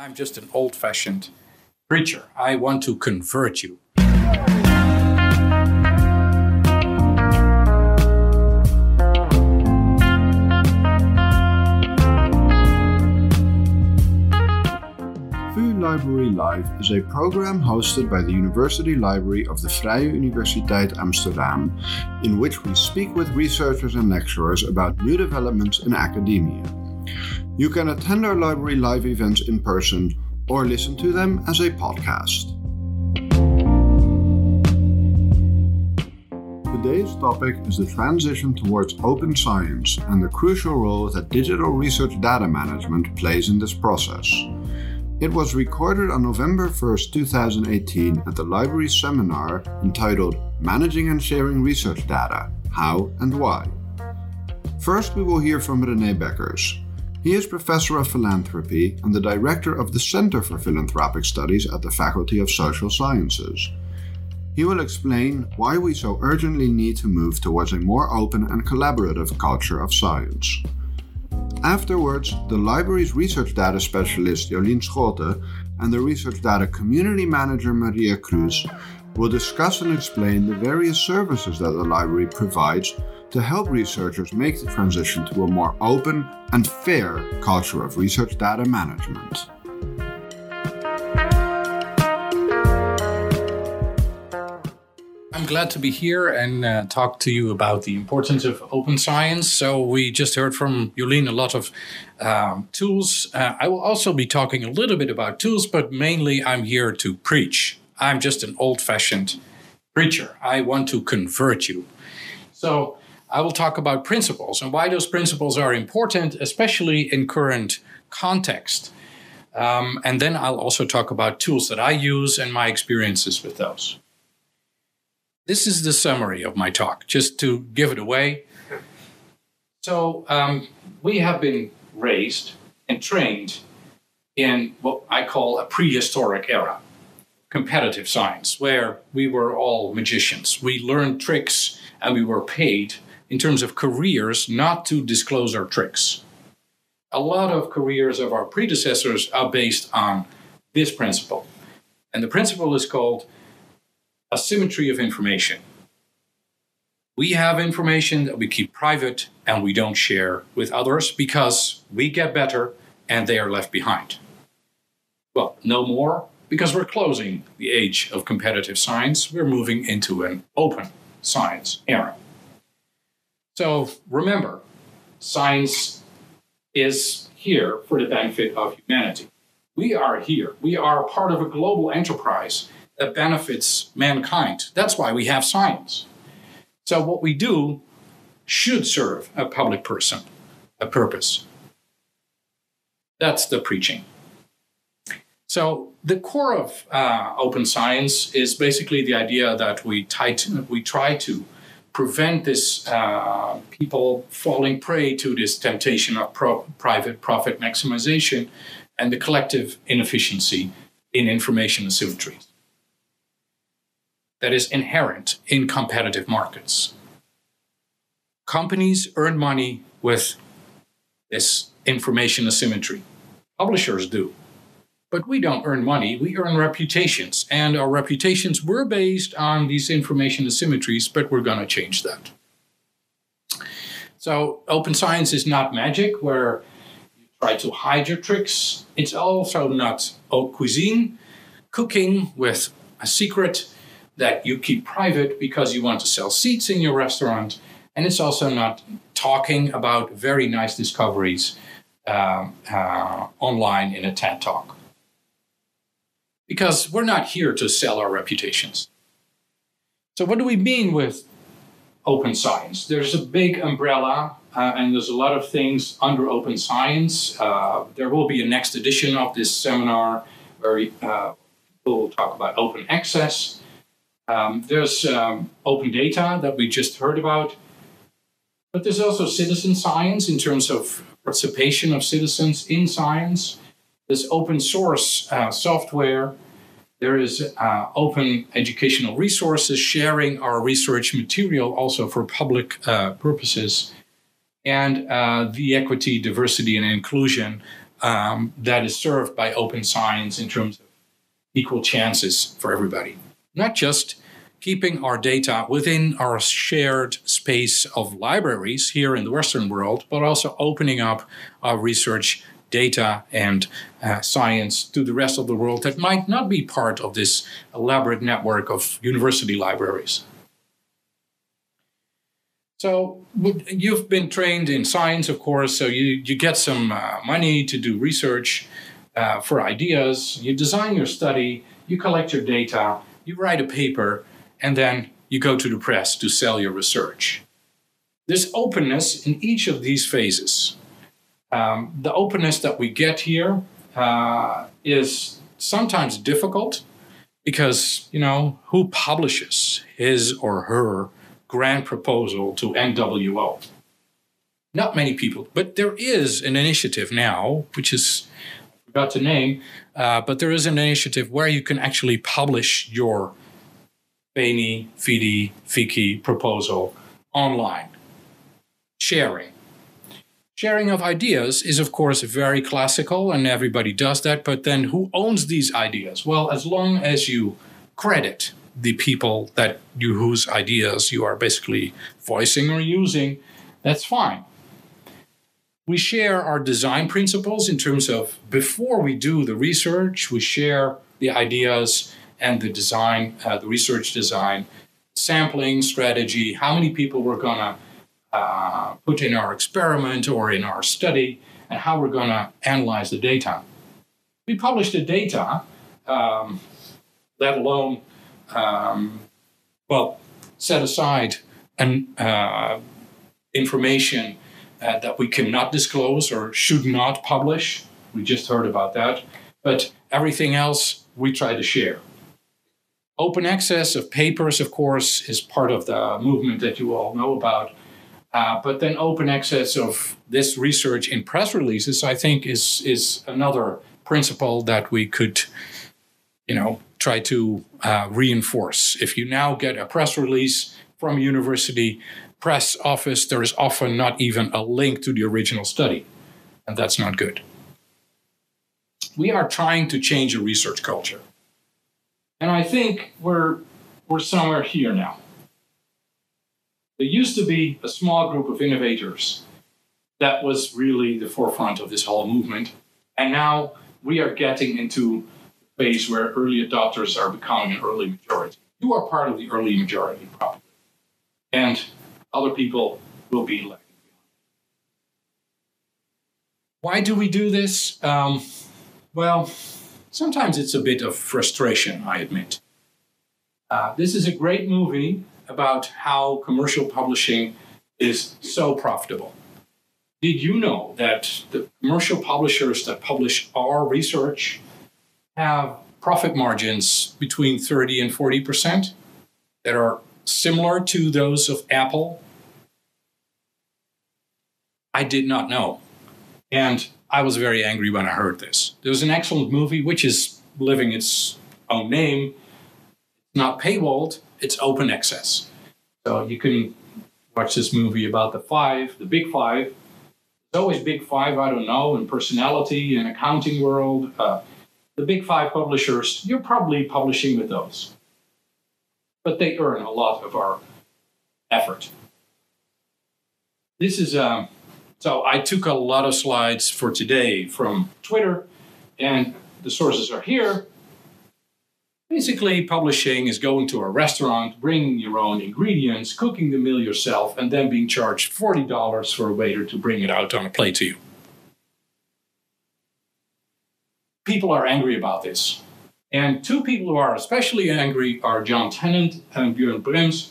I'm just an old fashioned preacher. I want to convert you. Library Live is a program hosted by the University Library of the Vrije Universiteit Amsterdam, in which we speak with researchers and lecturers about new developments in academia. You can attend our library live events in person or listen to them as a podcast. Today's topic is the transition towards open science and the crucial role that digital research data management plays in this process. It was recorded on November 1st, 2018 at the library seminar entitled Managing and Sharing Research Data How and Why. First, we will hear from René Bekkers. He is Professor of Philanthropy and the Director of the Center for Philanthropic Studies at the Faculty of Social Sciences. He will explain why we so urgently need to move towards a more open and collaborative culture of science. Afterwards, the library's research data specialist Jolien Scholten and the research data community manager Maria Cruz will discuss and explain the various services that the library provides to help researchers make the transition to a more open and fair culture of research data management. I'm glad to be here and uh, talk to you about the importance of open science. So, we just heard from Jolien a lot of um, tools. Uh, I will also be talking a little bit about tools, but mainly I'm here to preach. I'm just an old fashioned preacher. I want to convert you. So, I will talk about principles and why those principles are important, especially in current context. Um, and then I'll also talk about tools that I use and my experiences with those. This is the summary of my talk, just to give it away. So, um, we have been raised and trained in what I call a prehistoric era, competitive science, where we were all magicians. We learned tricks and we were paid in terms of careers not to disclose our tricks. A lot of careers of our predecessors are based on this principle. And the principle is called asymmetry of information. We have information that we keep private and we don't share with others because we get better and they are left behind. Well, no more because we're closing the age of competitive science. We're moving into an open science era. So remember, science is here for the benefit of humanity. We are here. We are part of a global enterprise that benefits mankind. That's why we have science. So, what we do should serve a public person, a purpose. That's the preaching. So, the core of uh, open science is basically the idea that we, we try to prevent this uh, people falling prey to this temptation of pro- private profit maximization and the collective inefficiency in information asymmetries that is inherent in competitive markets. Companies earn money with this information asymmetry. Publishers do. But we don't earn money, we earn reputations. And our reputations were based on these information asymmetries, but we're going to change that. So, open science is not magic where you try to hide your tricks. It's also not haute cuisine, cooking with a secret that you keep private because you want to sell seats in your restaurant. And it's also not talking about very nice discoveries uh, uh, online in a TED talk. Because we're not here to sell our reputations. So, what do we mean with open science? There's a big umbrella, uh, and there's a lot of things under open science. Uh, there will be a next edition of this seminar where uh, will talk about open access. Um, there's um, open data that we just heard about, but there's also citizen science in terms of participation of citizens in science. There's open source uh, software. There is uh, open educational resources, sharing our research material also for public uh, purposes, and uh, the equity, diversity, and inclusion um, that is served by open science in terms of equal chances for everybody. Not just keeping our data within our shared space of libraries here in the Western world, but also opening up our research data and uh, science to the rest of the world that might not be part of this elaborate network of university libraries. So you've been trained in science, of course, so you, you get some uh, money to do research uh, for ideas, you design your study, you collect your data, you write a paper, and then you go to the press to sell your research. There's openness in each of these phases. Um, the openness that we get here uh, is sometimes difficult because, you know, who publishes his or her grant proposal to NWO. Not many people, but there is an initiative now, which is I forgot to name, uh, but there is an initiative where you can actually publish your Veni, Vidi, Vici proposal online. Sharing. Sharing of ideas is, of course, very classical, and everybody does that. But then who owns these ideas? Well, as long as you credit the people that you whose ideas you are basically voicing or using, that's fine. We share our design principles in terms of before we do the research, we share the ideas and the design, uh, the research design, sampling strategy, how many people we're going to uh, put in our experiment or in our study, and how we're going to analyze the data. We publish the data, um, let alone um, well, set aside an uh, information uh, that we cannot disclose or should not publish. We just heard about that. But everything else we try to share. Open access of papers, of course, is part of the movement that you all know about. Uh, but then open access of this research in press releases, I think, is is another principle that we could, you know, try to uh, reinforce. If you now get a press release from a university press office, there is often not even a link to the original study, and that's not good. We are trying to change a research culture. And I think we're, we're somewhere here now. There used to be a small group of innovators that was really the forefront of this whole movement. And now we are getting into a phase where early adopters are becoming an early majority. You are part of the early majority, probably. And other people will be lagging behind. Why do we do this? Um, well, sometimes it's a bit of frustration, I admit. Uh, this is a great movie about how commercial publishing is so profitable. Did you know that the commercial publishers that publish our research have profit margins between 30 and 40% that are similar to those of Apple? I did not know. And I was very angry when I heard this. There's an excellent movie which is living its own name. It's not paywalled, it's open access. So you can watch this movie about the five, the big five. There's always big five, I don't know, in personality, in accounting world, uh, the big five publishers, you're probably publishing with those. But they earn a lot of our effort. This is, um, so I took a lot of slides for today from Twitter, and the sources are here. Basically, publishing is going to a restaurant, bringing your own ingredients, cooking the meal yourself, and then being charged $40 for a waiter to bring it out on a plate to you. people are angry about this. And two people who are especially angry are Jon Tennant and Björn Brembs.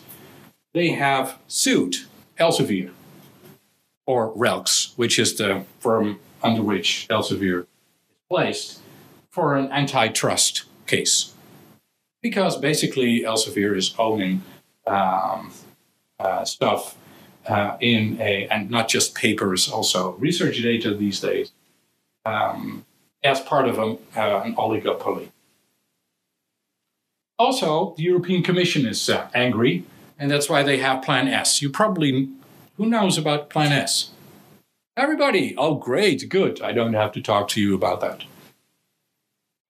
They have sued Elsevier, or Relx, which is the firm under which Elsevier is placed, for an antitrust case. Because basically Elsevier is owning um, uh, stuff uh, in a, and not just papers, also research data these days. Um, as part of a, uh, an oligopoly. Also, the European Commission is uh, angry, and that's why they have Plan S. You probably, who knows about Plan S? Everybody, oh, great, good. I don't have to talk to you about that.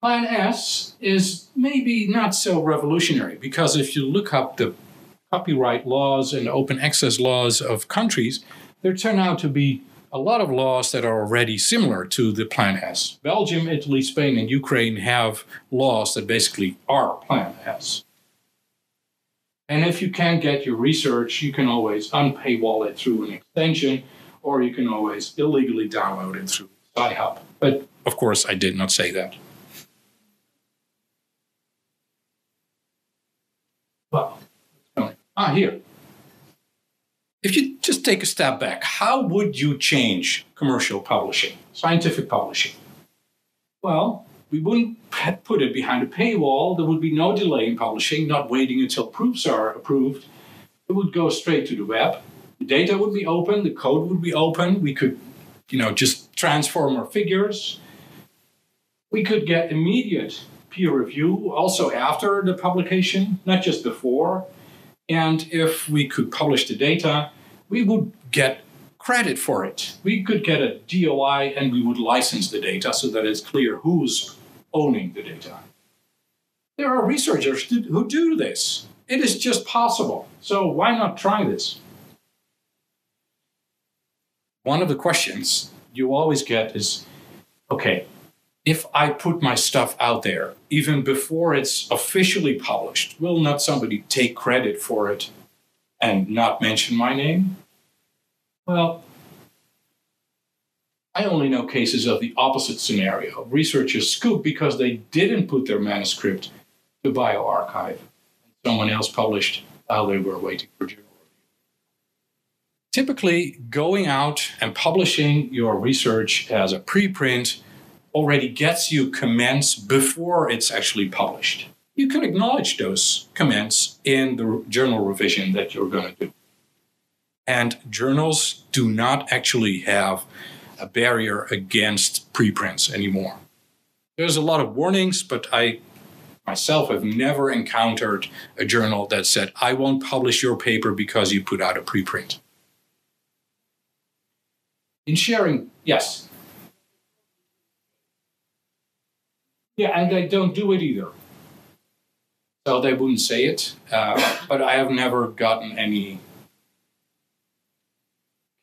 Plan S is maybe not so revolutionary because if you look up the copyright laws and open access laws of countries, there turn out to be a lot of laws that are already similar to the Plan S. Belgium, Italy, Spain, and Ukraine have laws that basically are Plan S. And if you can't get your research, you can always unpaywall it through an extension, or you can always illegally download it through Sci-Hub. But of course, I did not say that. Well, ah, here. If you just take a step back, how would you change commercial publishing, scientific publishing? Well, we wouldn't put it behind a paywall. There would be no delay in publishing, not waiting until proofs are approved. It would go straight to the web. The data would be open, the code would be open. We could, you know, just transform our figures. We could get immediate peer review also after the publication, not just before. And if we could publish the data, we would get credit for it. We could get a DOI and we would license the data so that it's clear who's owning the data. There are researchers who do this. It is just possible. So why not try this? One of the questions you always get is okay, if I put my stuff out there, even before it's officially published, will not somebody take credit for it and not mention my name? Well, I only know cases of the opposite scenario. Researchers scoop because they didn't put their manuscript to bioRxiv. Someone else published while they were waiting for journal. Typically, going out and publishing your research as a preprint already gets you comments before it's actually published. You can acknowledge those comments in the journal revision that you're going to do. And journals do not actually have a barrier against preprints anymore. There's a lot of warnings, but I myself have never encountered a journal that said, I won't publish your paper because you put out a preprint. In sharing, yes. Yeah, and they don't do it either. So they wouldn't say it, uh, but I have never gotten any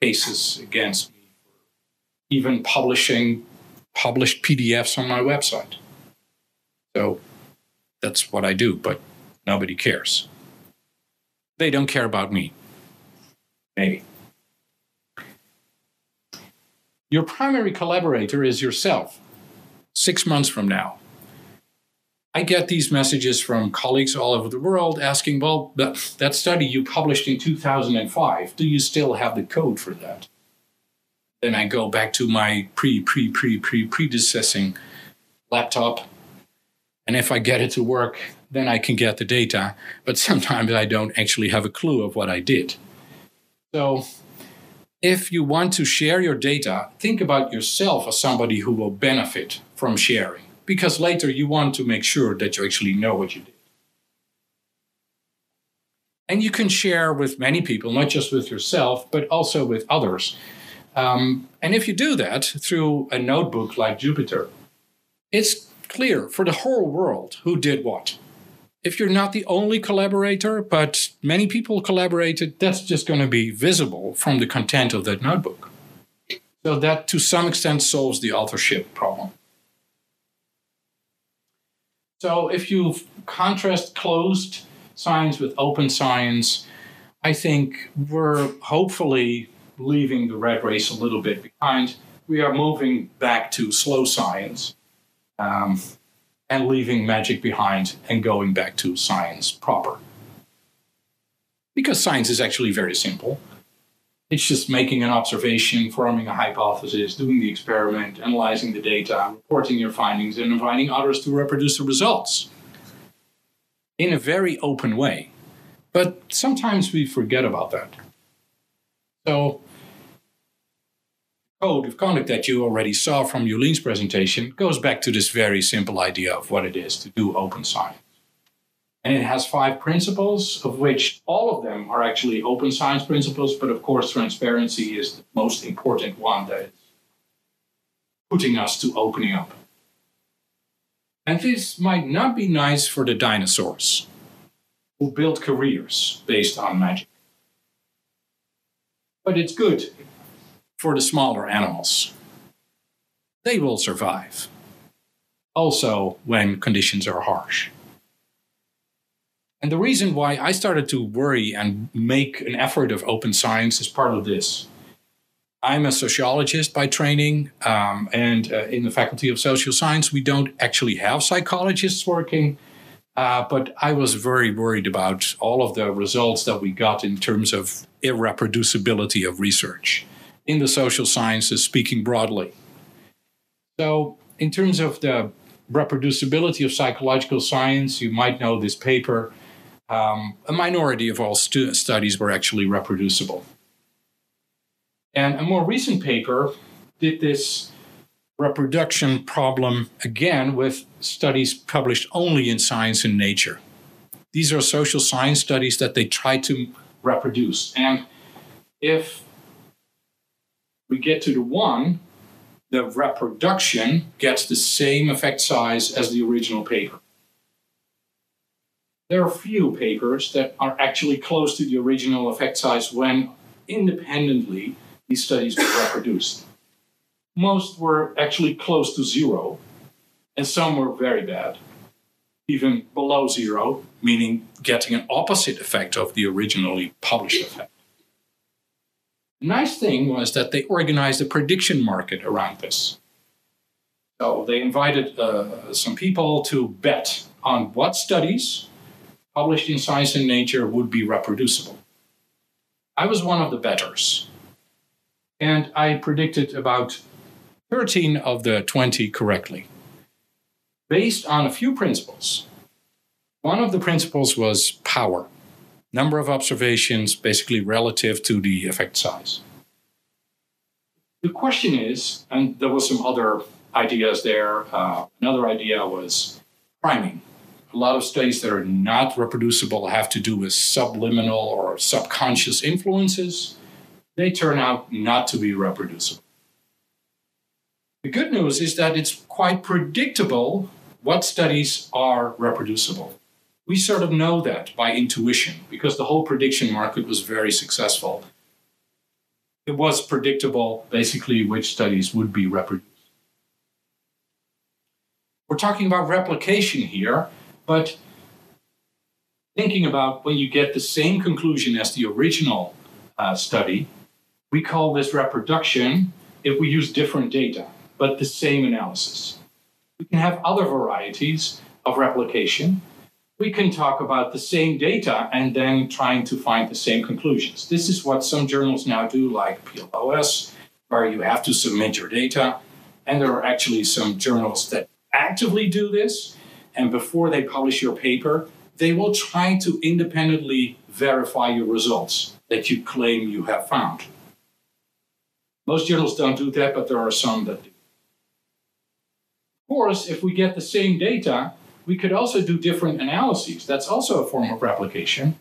cases against me for even publishing published PDFs on my website. So that's what I do, but nobody cares. They don't care about me. Maybe. Your primary collaborator is yourself. Six months from now, I get these messages from colleagues all over the world asking, well, that, that study you published in 2005, do you still have the code for that? Then I go back to my pre, pre, pre, pre, predecessing laptop. And if I get it to work, then I can get the data. But sometimes I don't actually have a clue of what I did. So if you want to share your data, think about yourself as somebody who will benefit from sharing because later you want to make sure that you actually know what you did. And you can share with many people, not just with yourself, but also with others. Um, and if you do that through a notebook like Jupyter, it's clear for the whole world who did what. If you're not the only collaborator, but many people collaborated, that's just going to be visible from the content of that notebook. So that to some extent solves the authorship problem. So if you contrast closed science with open science, I think we're hopefully leaving the red race a little bit behind. We are moving back to slow science um, and leaving magic behind and going back to science proper. Because science is actually very simple. It's just making an observation, forming a hypothesis, doing the experiment, analyzing the data, reporting your findings, and inviting others to reproduce the results in a very open way. But sometimes we forget about that. So, code of conduct that you already saw from Jolien's presentation goes back to this very simple idea of what it is to do open science. And it has five principles, of which all of them are actually open science principles, but of course, transparency is the most important one that is putting us to opening up. And this might not be nice for the dinosaurs who build careers based on magic. But it's good for the smaller animals. They will survive, also when conditions are harsh. And the reason why I started to worry and make an effort of open science is part of this. I'm a sociologist by training, um, and uh, in the Faculty of Social Science, we don't actually have psychologists working. Uh, but I was very worried about all of the results that we got in terms of irreproducibility of research in the social sciences, speaking broadly. So, in terms of the reproducibility of psychological science, you might know this paper. Um, a minority of all stu- studies were actually reproducible. And a more recent paper did this reproduction problem again with studies published only in Science and Nature. These are social science studies that they try to reproduce. And if we get to the one, the reproduction gets the same effect size as the original paper. There are few papers that are actually close to the original effect size when independently these studies were reproduced. Most were actually close to zero, and some were very bad, even below zero, meaning getting an opposite effect of the originally published effect. The nice thing was that they organized a prediction market around this. So they invited uh, some people to bet on what studies published in Science and Nature would be reproducible. I was one of the betters, and I predicted about 13 of the 20 correctly, based on a few principles. One of the principles was power number of observations basically relative to the effect size. The question is, and there was some other ideas there. Uh, another idea was priming. A lot of studies that are not reproducible have to do with subliminal or subconscious influences. They turn out not to be reproducible. The good news is that it's quite predictable what studies are reproducible we sort of know that by intuition because the whole prediction market was very successful. It was predictable basically which studies would be reproduced. We're talking about replication here, but thinking about when you get the same conclusion as the original uh, study, we call this reproduction if we use different data, but the same analysis. We can have other varieties of replication we can talk about the same data and then trying to find the same conclusions. This is what some journals now do, like PLOS, where you have to submit your data. And there are actually some journals that actively do this. And before they publish your paper, they will try to independently verify your results that you claim you have found. Most journals don't do that, but there are some that do. Of course, if we get the same data, we could also do different analyses. That's also a form of replication.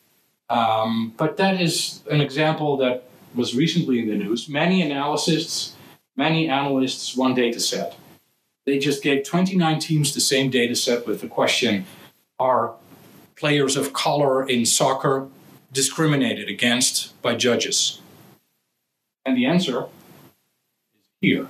Um, but that is an example that was recently in the news. Many analysts, many analysts, one data set. They just gave 29 teams the same data set with the question Are players of color in soccer discriminated against by judges? And the answer is here.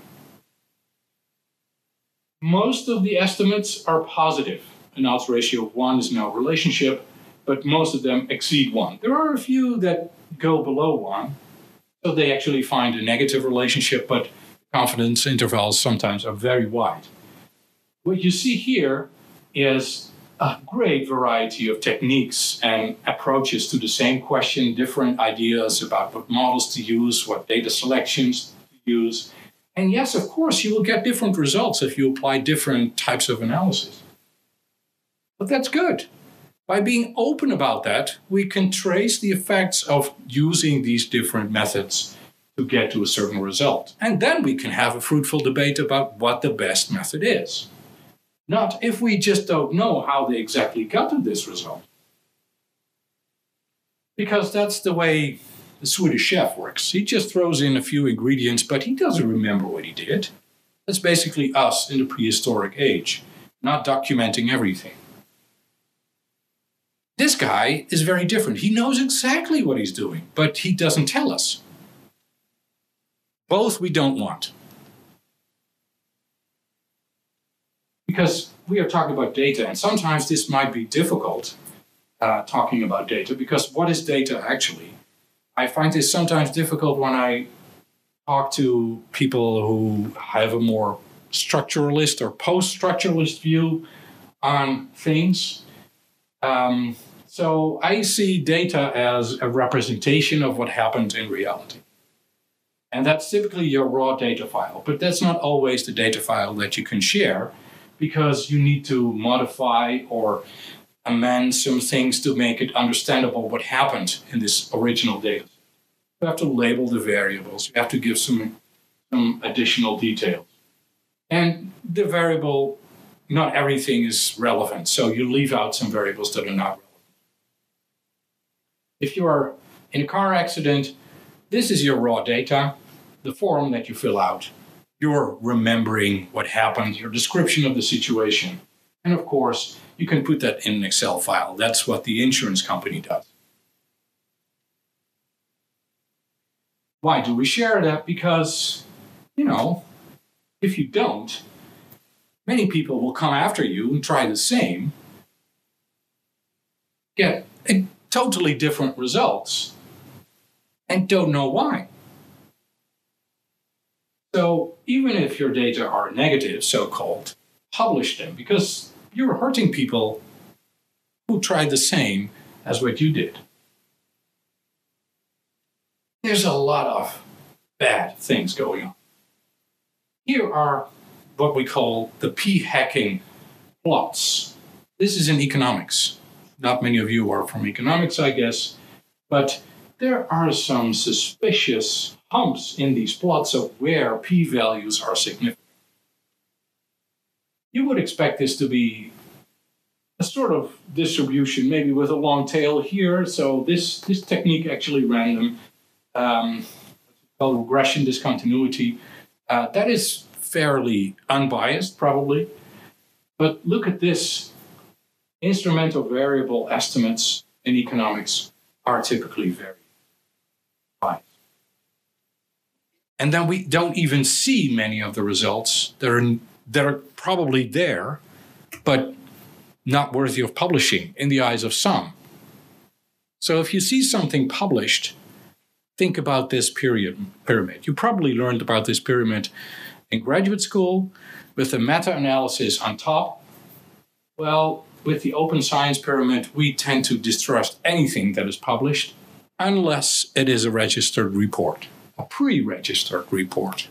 Most of the estimates are positive an odds ratio of one is no relationship, but most of them exceed one. There are a few that go below one, so they actually find a negative relationship, but confidence intervals sometimes are very wide. What you see here is a great variety of techniques and approaches to the same question, different ideas about what models to use, what data selections to use. And yes, of course, you will get different results if you apply different types of analysis. But that's good. By being open about that, we can trace the effects of using these different methods to get to a certain result. And then we can have a fruitful debate about what the best method is. Not if we just don't know how they exactly got to this result. Because that's the way the Swedish chef works. He just throws in a few ingredients, but he doesn't remember what he did. That's basically us in the prehistoric age, not documenting everything. This guy is very different. He knows exactly what he's doing, but he doesn't tell us. Both we don't want. Because we are talking about data, and sometimes this might be difficult uh, talking about data, because what is data actually? I find this sometimes difficult when I talk to people who have a more structuralist or post structuralist view on things. Um, so I see data as a representation of what happened in reality. And that's typically your raw data file, but that's not always the data file that you can share because you need to modify or amend some things to make it understandable what happened in this original data. You have to label the variables, you have to give some, some additional details. And the variable, not everything is relevant, so you leave out some variables that are not relevant. If you are in a car accident, this is your raw data, the form that you fill out. You're remembering what happened, your description of the situation. And of course, you can put that in an Excel file. That's what the insurance company does. Why do we share that? Because, you know, if you don't, many people will come after you and try the same, get totally different results, and don't know why. So even if your data are negative, so called, publish them because you're hurting people who tried the same as what you did. There's a lot of bad things going on. Here are what we call the p hacking plots. This is in economics. Not many of you are from economics, I guess, but there are some suspicious humps in these plots of where p values are significant. You would expect this to be a sort of distribution, maybe with a long tail here. So this this technique actually random, um, called regression discontinuity. Uh, that is fairly unbiased, probably. But look at this. Instrumental variable estimates in economics are typically very And then we don't even see many of the results that are, that are probably there, but not worthy of publishing in the eyes of some. So if you see something published, think about this period pyramid. You probably learned about this pyramid in graduate school with the meta-analysis on top. Well, with the open science pyramid, we tend to distrust anything that is published unless it is a registered report, a pre-registered report.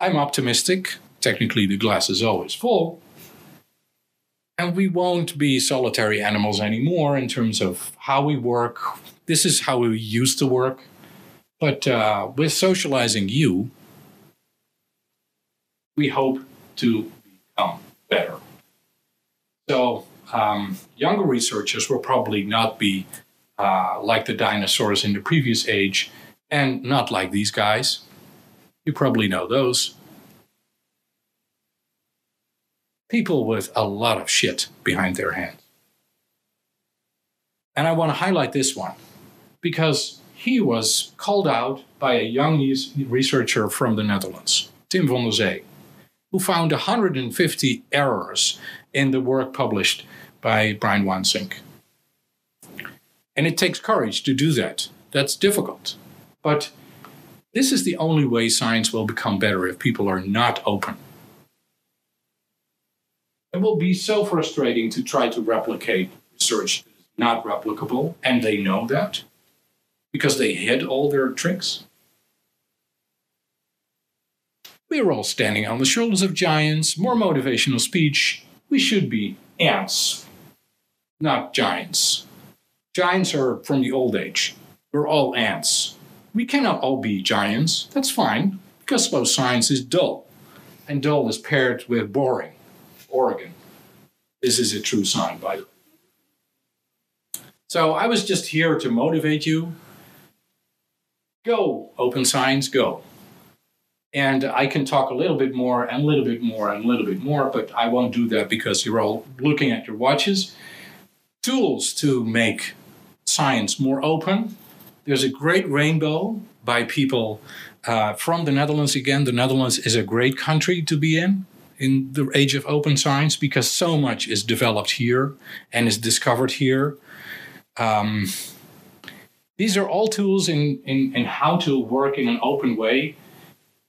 I'm optimistic. Technically, the glass is always full, and we won't be solitary animals anymore in terms of how we work. This is how we used to work. But uh, with socializing you, we hope to become better. So, um, younger researchers will probably not be uh, like the dinosaurs in the previous age and not like these guys. You probably know those. people with a lot of shit behind their hands. And I want to highlight this one because he was called out by a young researcher from the Netherlands, Tim van der Zee, who found 150 errors in the work published by Brian Wansink. And it takes courage to do that. That's difficult. But this is the only way science will become better if people are not open it will be so frustrating to try to replicate research that is not replicable, and they know that because they hid all their tricks. We are all standing on the shoulders of giants. More motivational speech. We should be ants, not giants. Giants are from the old age. We're all ants. We cannot all be giants. That's fine, because slow science is dull, and dull is paired with boring. Oregon. This is a true sign, by the way. So I was just here to motivate you. Go, open science, go. And I can talk a little bit more and a little bit more and a little bit more, but I won't do that because you're all looking at your watches. Tools to make science more open. There's a great rainbow by people uh, from the Netherlands. Again, the Netherlands is a great country to be in in the age of open science because so much is developed here and is discovered here. Um, these are all tools in, in, in how to work in an open way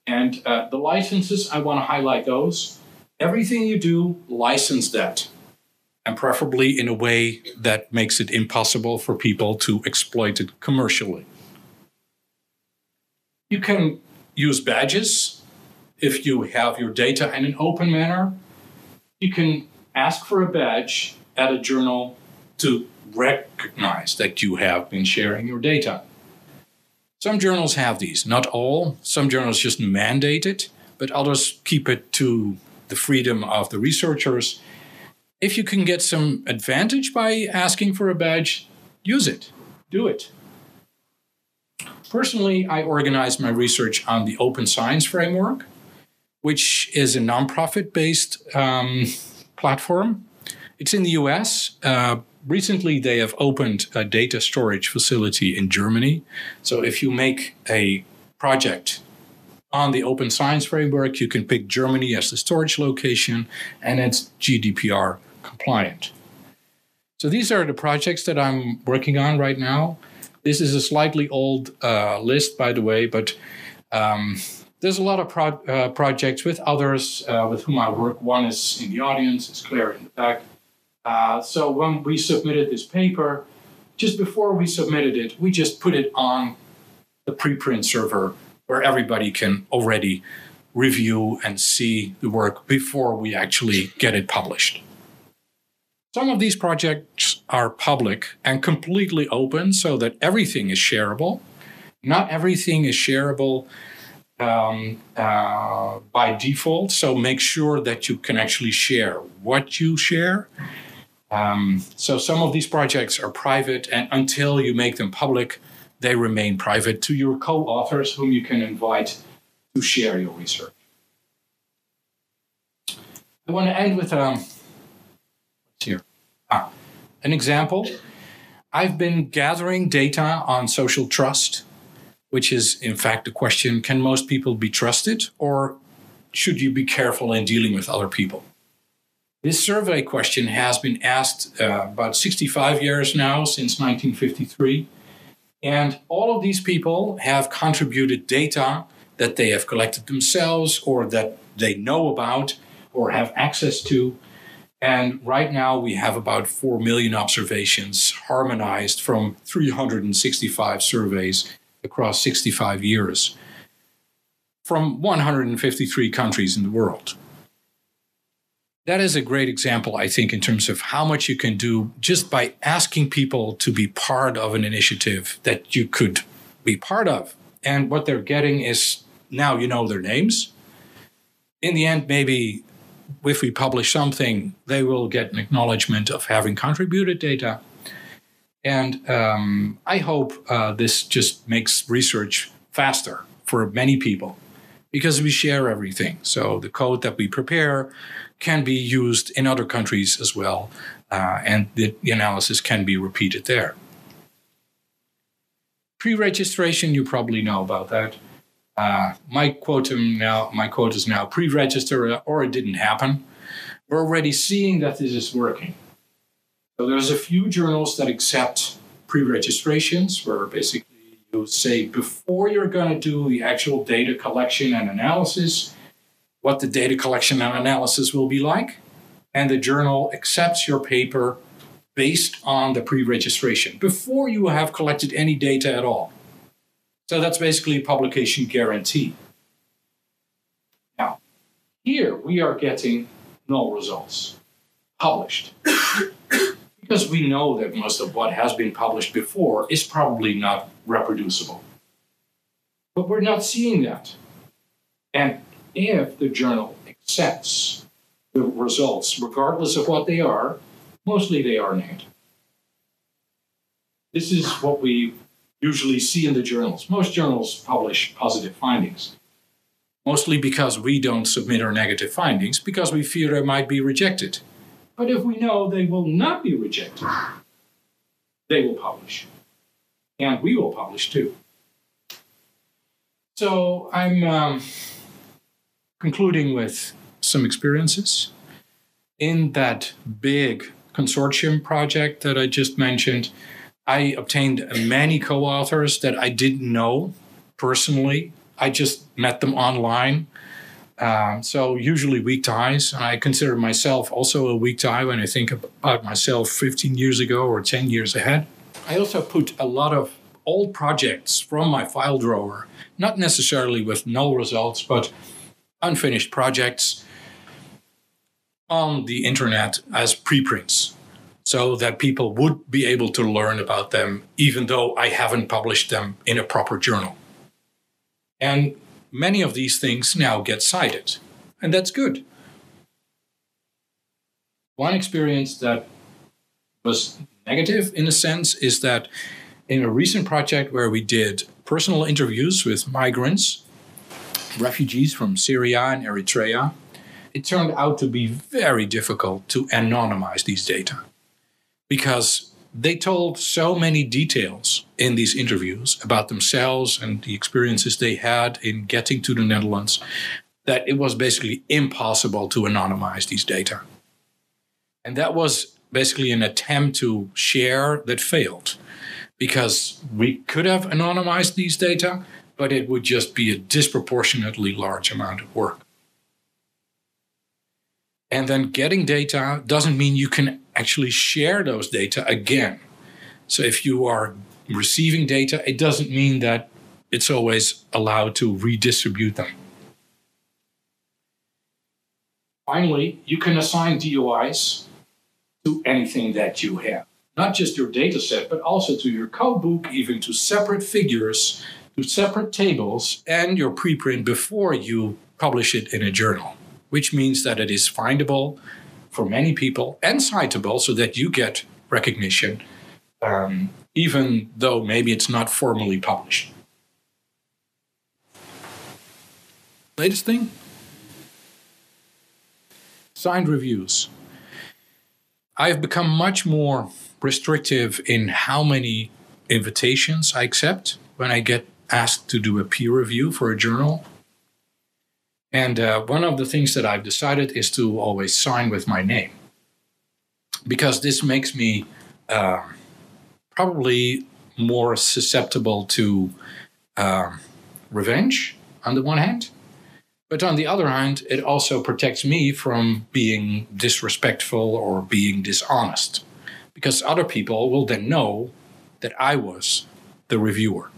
and uh, the licenses, I want to highlight those. Everything you do, license that. And preferably in a way that makes it impossible for people to exploit it commercially. You can use badges if you have your data in an open manner. You can ask for a badge at a journal to recognize that you have been sharing your data. Some journals have these, not all. Some journals just mandate it, but others keep it to the freedom of the researchers. If you can get some advantage by asking for a badge, use it, do it. Personally, I organize my research on the Open Science Framework, which is a nonprofit based um, platform. It's in the US. Uh, recently they have opened a data storage facility in Germany. So if you make a project on the open science framework, you can pick Germany as the storage location and it's GDPR compliant. So these are the projects that I'm working on right now. This is a slightly old uh, list, by the way, but um, there's a lot of pro- uh, projects with others uh, with whom I work. One is in the audience, it's Claire in the back. Uh, so when we submitted this paper, just before we submitted it, we just put it on the preprint server where everybody can already review and see the work before we actually get it published. Some of these projects are public and completely open so that everything is shareable. Not everything is shareable um, uh, by default, so make sure that you can actually share what you share um, so some of these projects are private, and until you make them public, they remain private to your co-authors, whom you can invite to share your research. I want to end with um, here ah, an example. I've been gathering data on social trust, which is in fact the question: Can most people be trusted, or should you be careful in dealing with other people? This survey question has been asked uh, about 65 years now, since 1953. And all of these people have contributed data that they have collected themselves or that they know about or have access to. And right now we have about 4 million observations harmonized from 365 surveys across 65 years from 153 countries in the world that is a great example, I think, in terms of how much you can do just by asking people to be part of an initiative that you could be part of. And what they're getting is now you know their names. In the end, maybe if we publish something, they will get an acknowledgement of having contributed data. And um, I hope uh, this just makes research faster for many people because we share everything. So the code that we prepare can be used in other countries as well, uh, and the, the analysis can be repeated there. Pre-registration, you probably know about that. Uh, my quote now, my quote is now pre-register or it didn't happen. We're already seeing that this is working. So there's a few journals that accept pre-registrations, where basically you say before you're going to do the actual data collection and analysis, what the data collection and analysis will be like. And the journal accepts your paper based on the pre registration before you have collected any data at all. So that's basically publication guarantee. Now, here we are getting null results published. because we know that most of what has been published before is probably not reproducible. But we're not seeing that. And if the journal accepts the results, regardless of what they are, mostly they are named. This is what we usually see in the journals. Most journals publish positive findings, mostly because we don't submit our negative findings because we fear they might be rejected. But if we know they will not be rejected, they will publish. And we will publish too. So I'm um, concluding with some experiences. In that big consortium project that I just mentioned, I obtained many co authors that I didn't know personally. I just met them online. Um, so, usually weak ties. I consider myself also a weak tie when I think about myself 15 years ago or 10 years ahead. I also put a lot of old projects from my file drawer, not necessarily with null results, but unfinished projects on the internet as preprints so that people would be able to learn about them even though I haven't published them in a proper journal. And many of these things now get cited, and that's good. One experience that was negative in a sense is that in a recent project where we did personal interviews with migrants, refugees from Syria and Eritrea, it turned out to be very difficult to anonymize these data because they told so many details in these interviews about themselves and the experiences they had in getting to the Netherlands that it was basically impossible to anonymize these data. And that was basically an attempt to share that failed because we could have anonymized these data, but it would just be a disproportionately large amount of work. And then getting data doesn't mean you can actually share those data again. So if you are receiving data, it doesn't mean that it's always allowed to redistribute them. Finally, you can assign DOIs to anything that you have. Not just your data set, but also to your code book, even to separate figures, to separate tables, and your preprint before you publish it in a journal, which means that it is findable for many people and citable so that you get recognition, um, even though maybe it's not formally published. Latest thing signed reviews. I've become much more restrictive in how many invitations I accept when I get asked to do a peer review for a journal. And uh, one of the things that I've decided is to always sign with my name because this makes me uh, probably more susceptible to uh, revenge on the one hand. But on the other hand, it also protects me from being disrespectful or being dishonest because other people will then know that I was the reviewer.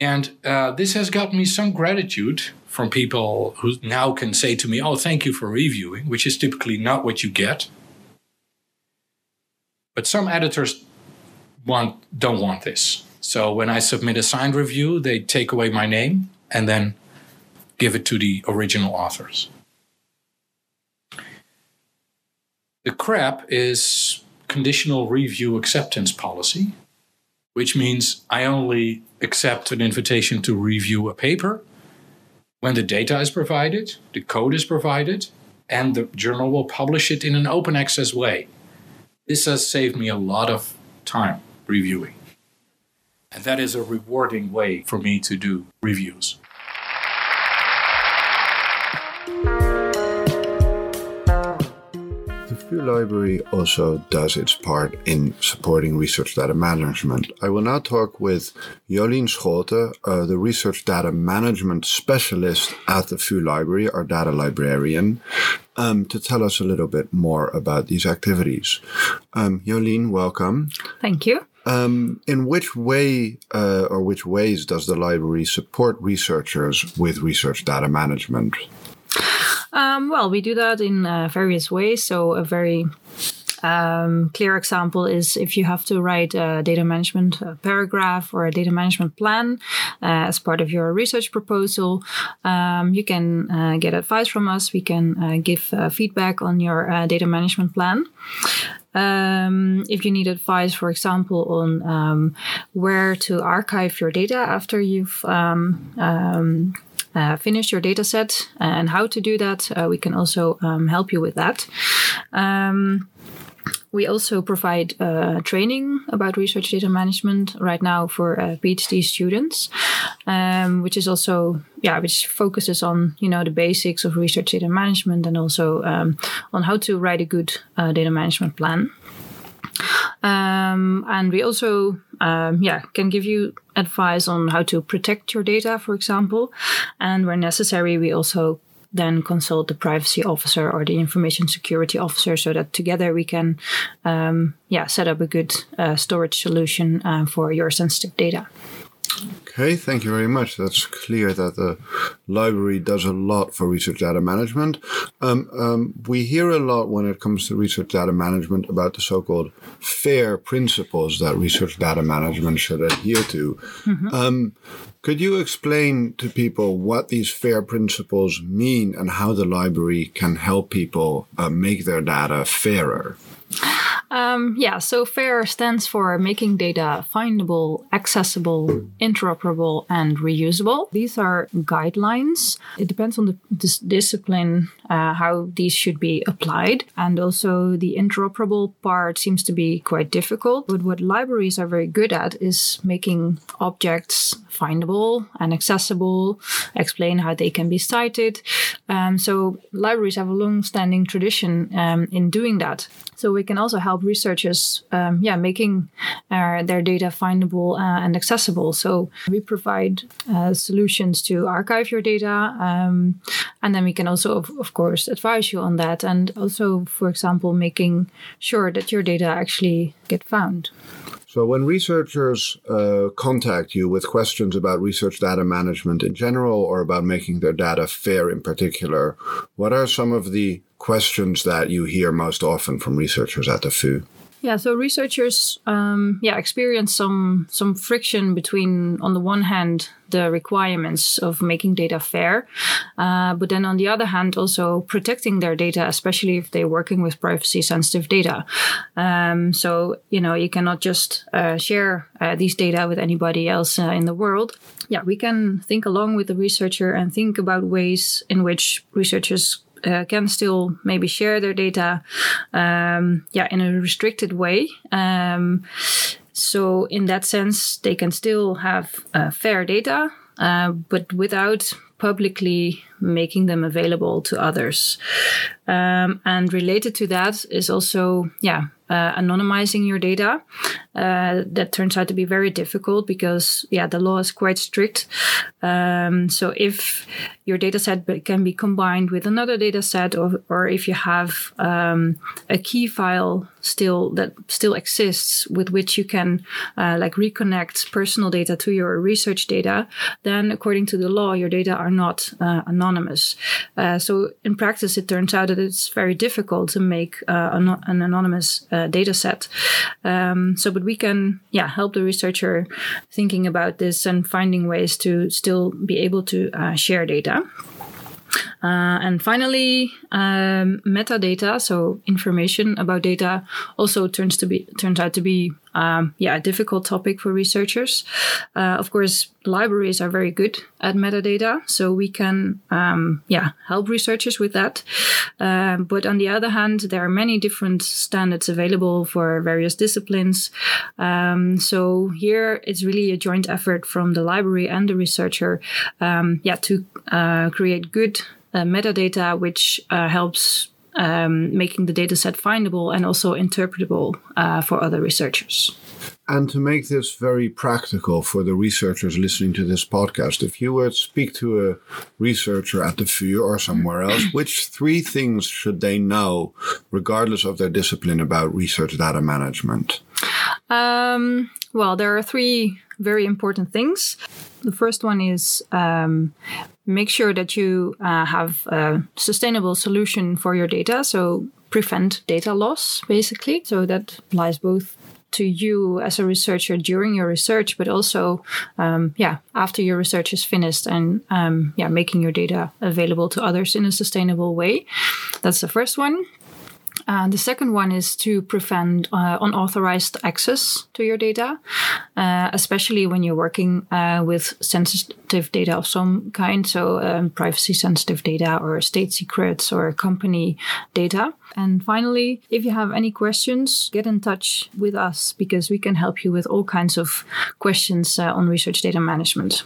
And uh, this has got me some gratitude from people who now can say to me, Oh, thank you for reviewing, which is typically not what you get. But some editors want, don't want this. So when I submit a signed review, they take away my name and then give it to the original authors. The CRAP is conditional review acceptance policy, which means I only accept an invitation to review a paper when the data is provided, the code is provided, and the journal will publish it in an open access way. This has saved me a lot of time reviewing. And that is a rewarding way for me to do reviews. VU Library also does its part in supporting research data management. I will now talk with Jolien Scholten, uh, the research data management specialist at the VU Library, our data librarian, um, to tell us a little bit more about these activities. Um, Jolien, welcome. Thank you. Um, in which way uh, or which ways does the library support researchers with research data management? Um, well, we do that in uh, various ways. So, a very um, clear example is if you have to write a data management uh, paragraph or a data management plan uh, as part of your research proposal, um, you can uh, get advice from us. We can uh, give uh, feedback on your uh, data management plan. Um, if you need advice, for example, on um, where to archive your data after you've um, um, uh, finished your data set and how to do that, uh, we can also um, help you with that. Um, we also provide uh, training about research data management right now for uh, PhD students, um, which is also yeah, which focuses on you know the basics of research data management and also um, on how to write a good uh, data management plan. Um, and we also, um, yeah, can give you advice on how to protect your data, for example. And where necessary, we also then consult the privacy officer or the information security officer so that together we can um, yeah set up a good uh, storage solution uh, for your sensitive data Okay, thank you very much. That's clear that the library does a lot for research data management. Um, um, we hear a lot when it comes to research data management about the so called FAIR principles that research data management should adhere to. Mm-hmm. Um, could you explain to people what these FAIR principles mean and how the library can help people uh, make their data fairer? Um, yeah, so FAIR stands for making data findable, accessible, interoperable, and reusable. These are guidelines. It depends on the dis- discipline uh, how these should be applied. And also, the interoperable part seems to be quite difficult. But what libraries are very good at is making objects findable and accessible, explain how they can be cited. Um, so, libraries have a long standing tradition um, in doing that. So we can also help researchers, um, yeah, making uh, their data findable uh, and accessible. So we provide uh, solutions to archive your data, um, and then we can also, of, of, course, advise you on that, and also, for example, making sure that your data actually get found. So, when researchers uh, contact you with questions about research data management in general or about making their data fair in particular, what are some of the questions that you hear most often from researchers at the VU? Yeah, so researchers, um, yeah, experience some some friction between, on the one hand, the requirements of making data fair, uh, but then on the other hand, also protecting their data, especially if they're working with privacy-sensitive data. Um, so you know, you cannot just uh, share uh, these data with anybody else uh, in the world. Yeah, we can think along with the researcher and think about ways in which researchers uh, can still maybe share their data, um, yeah, in a restricted way. Um, so in that sense, they can still have uh, fair data, uh, but without publicly making them available to others. Um, and related to that is also, yeah, uh, anonymizing your data. Uh, that turns out to be very difficult because, yeah, the law is quite strict. Um, so if your data set can be combined with another data set, or, or if you have um, a key file still that still exists with which you can uh, like reconnect personal data to your research data, then according to the law, your data are not uh, anonymous. Uh, so in practice, it turns out that it's very difficult to make uh, an, an anonymous uh, data set. Um, so, but we can, yeah, help the researcher thinking about this and finding ways to still be able to uh, share data. Uh, and finally, um, metadata, so information about data, also turns to be turns out to be um, yeah a difficult topic for researchers. Uh, of course, libraries are very good at metadata, so we can um, yeah help researchers with that. Um, but on the other hand, there are many different standards available for various disciplines. Um, so here it's really a joint effort from the library and the researcher, um, yeah, to uh, create good uh, metadata, which uh, helps um, making the data set findable and also interpretable uh, for other researchers. And to make this very practical for the researchers listening to this podcast, if you were to speak to a researcher at the VU or somewhere else, which three things should they know, regardless of their discipline, about research data management? Um, well, there are three very important things. The first one is um, make sure that you uh, have a sustainable solution for your data. So prevent data loss, basically. So that applies both to you as a researcher during your research, but also, um, yeah, after your research is finished and, um, yeah, making your data available to others in a sustainable way. That's the first one. And the second one is to prevent uh, unauthorized access to your data, uh, especially when you're working uh, with sensitive data of some kind, so um, privacy sensitive data or state secrets or company data. And finally, if you have any questions, get in touch with us because we can help you with all kinds of questions uh, on research data management.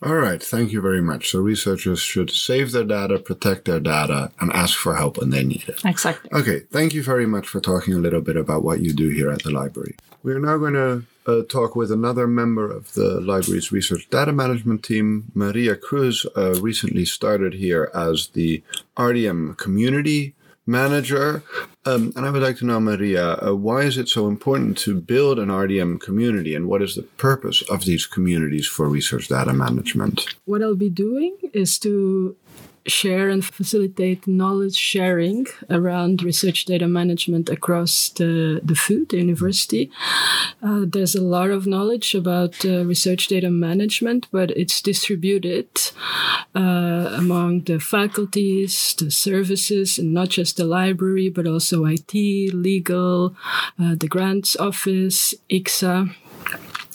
All right, thank you very much. So researchers should save their data, protect their data, and ask for help when they need it. Exactly. Okay, thank you very much for talking a little bit about what you do here at the library. We're now going to uh, talk with another member of the library's research data management team. Maria Cruz uh, recently started here as the RDM community manager. Um, and I would like to know, Maria, uh, why is it so important to build an RDM community and what is the purpose of these communities for research data management? What I'll be doing is to share and facilitate knowledge sharing around research data management across the, the VU, university. Uh, there's a lot of knowledge about uh, research data management, but it's distributed uh, among the faculties, the services, and not just the library, but also IT, legal, uh, the grants office, IXA.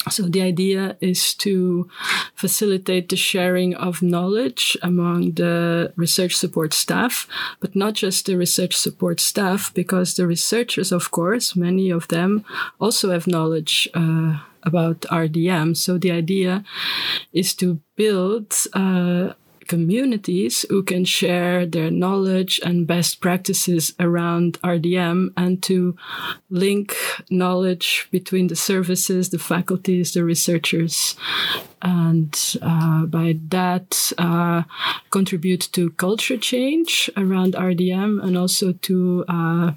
So the idea is to facilitate the sharing of knowledge among the research support staff, but not just the research support staff, because the researchers, of course, many of them also have knowledge uh, about RDM. So the idea is to build uh, communities who can share their knowledge and best practices around RDM and to link knowledge between the services, the faculties, the researchers, and uh, by that uh, contribute to culture change around RDM and also to uh,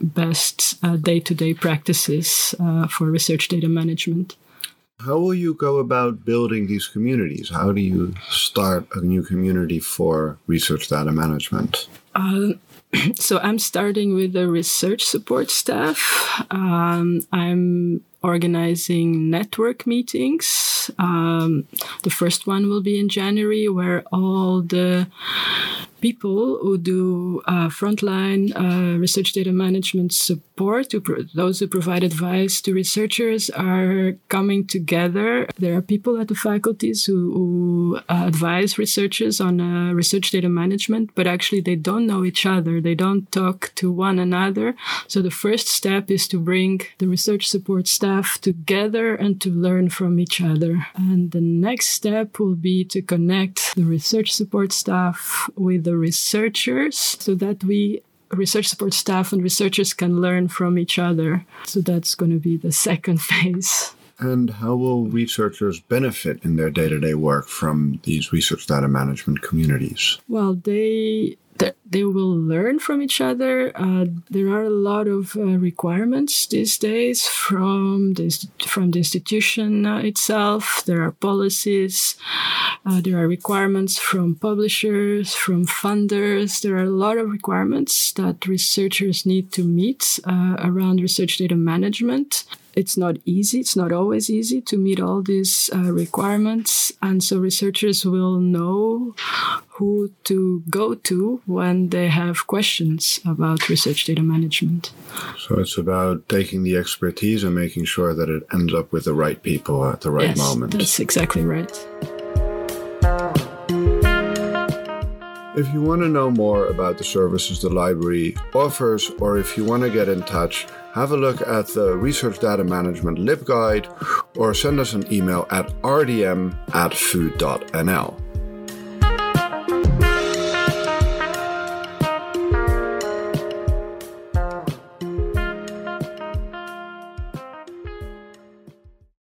best day to day practices uh, for research data management. How will you go about building these communities? How do you start a new community for research data management? Uh, so I'm starting with the research support staff. Um, I'm organizing network meetings. Um, the first one will be in January, where all the people who do uh, frontline uh, research data management support, pro- those who provide advice to researchers, are coming together. There are people at the faculties who, who uh, advise researchers on uh, research data management, but actually they don't know each other. They don't talk to one another. So the first step is to bring the research support staff together and to learn from each other. And the next step will be to connect the research support staff with the researchers so that we research support staff and researchers can learn from each other. So that's going to be the second phase. And how will researchers benefit in their day to day work from these research data management communities? Well, they they will learn from each other. Uh, there are a lot of uh, requirements these days from the, from the institution uh, itself. There are policies. Uh, there are requirements from publishers, from funders. There are a lot of requirements that researchers need to meet uh, around research data management it's not easy. It's not always easy to meet all these uh, requirements. And so researchers will know who to go to when they have questions about research data management. So it's about taking the expertise and making sure that it ends up with the right people at the right yes, moment. That's exactly right. If you want to know more about the services the library offers, or if you want to get in touch, have a look at the Research Data Management LibGuide or send us an email at rdm at vu.nl.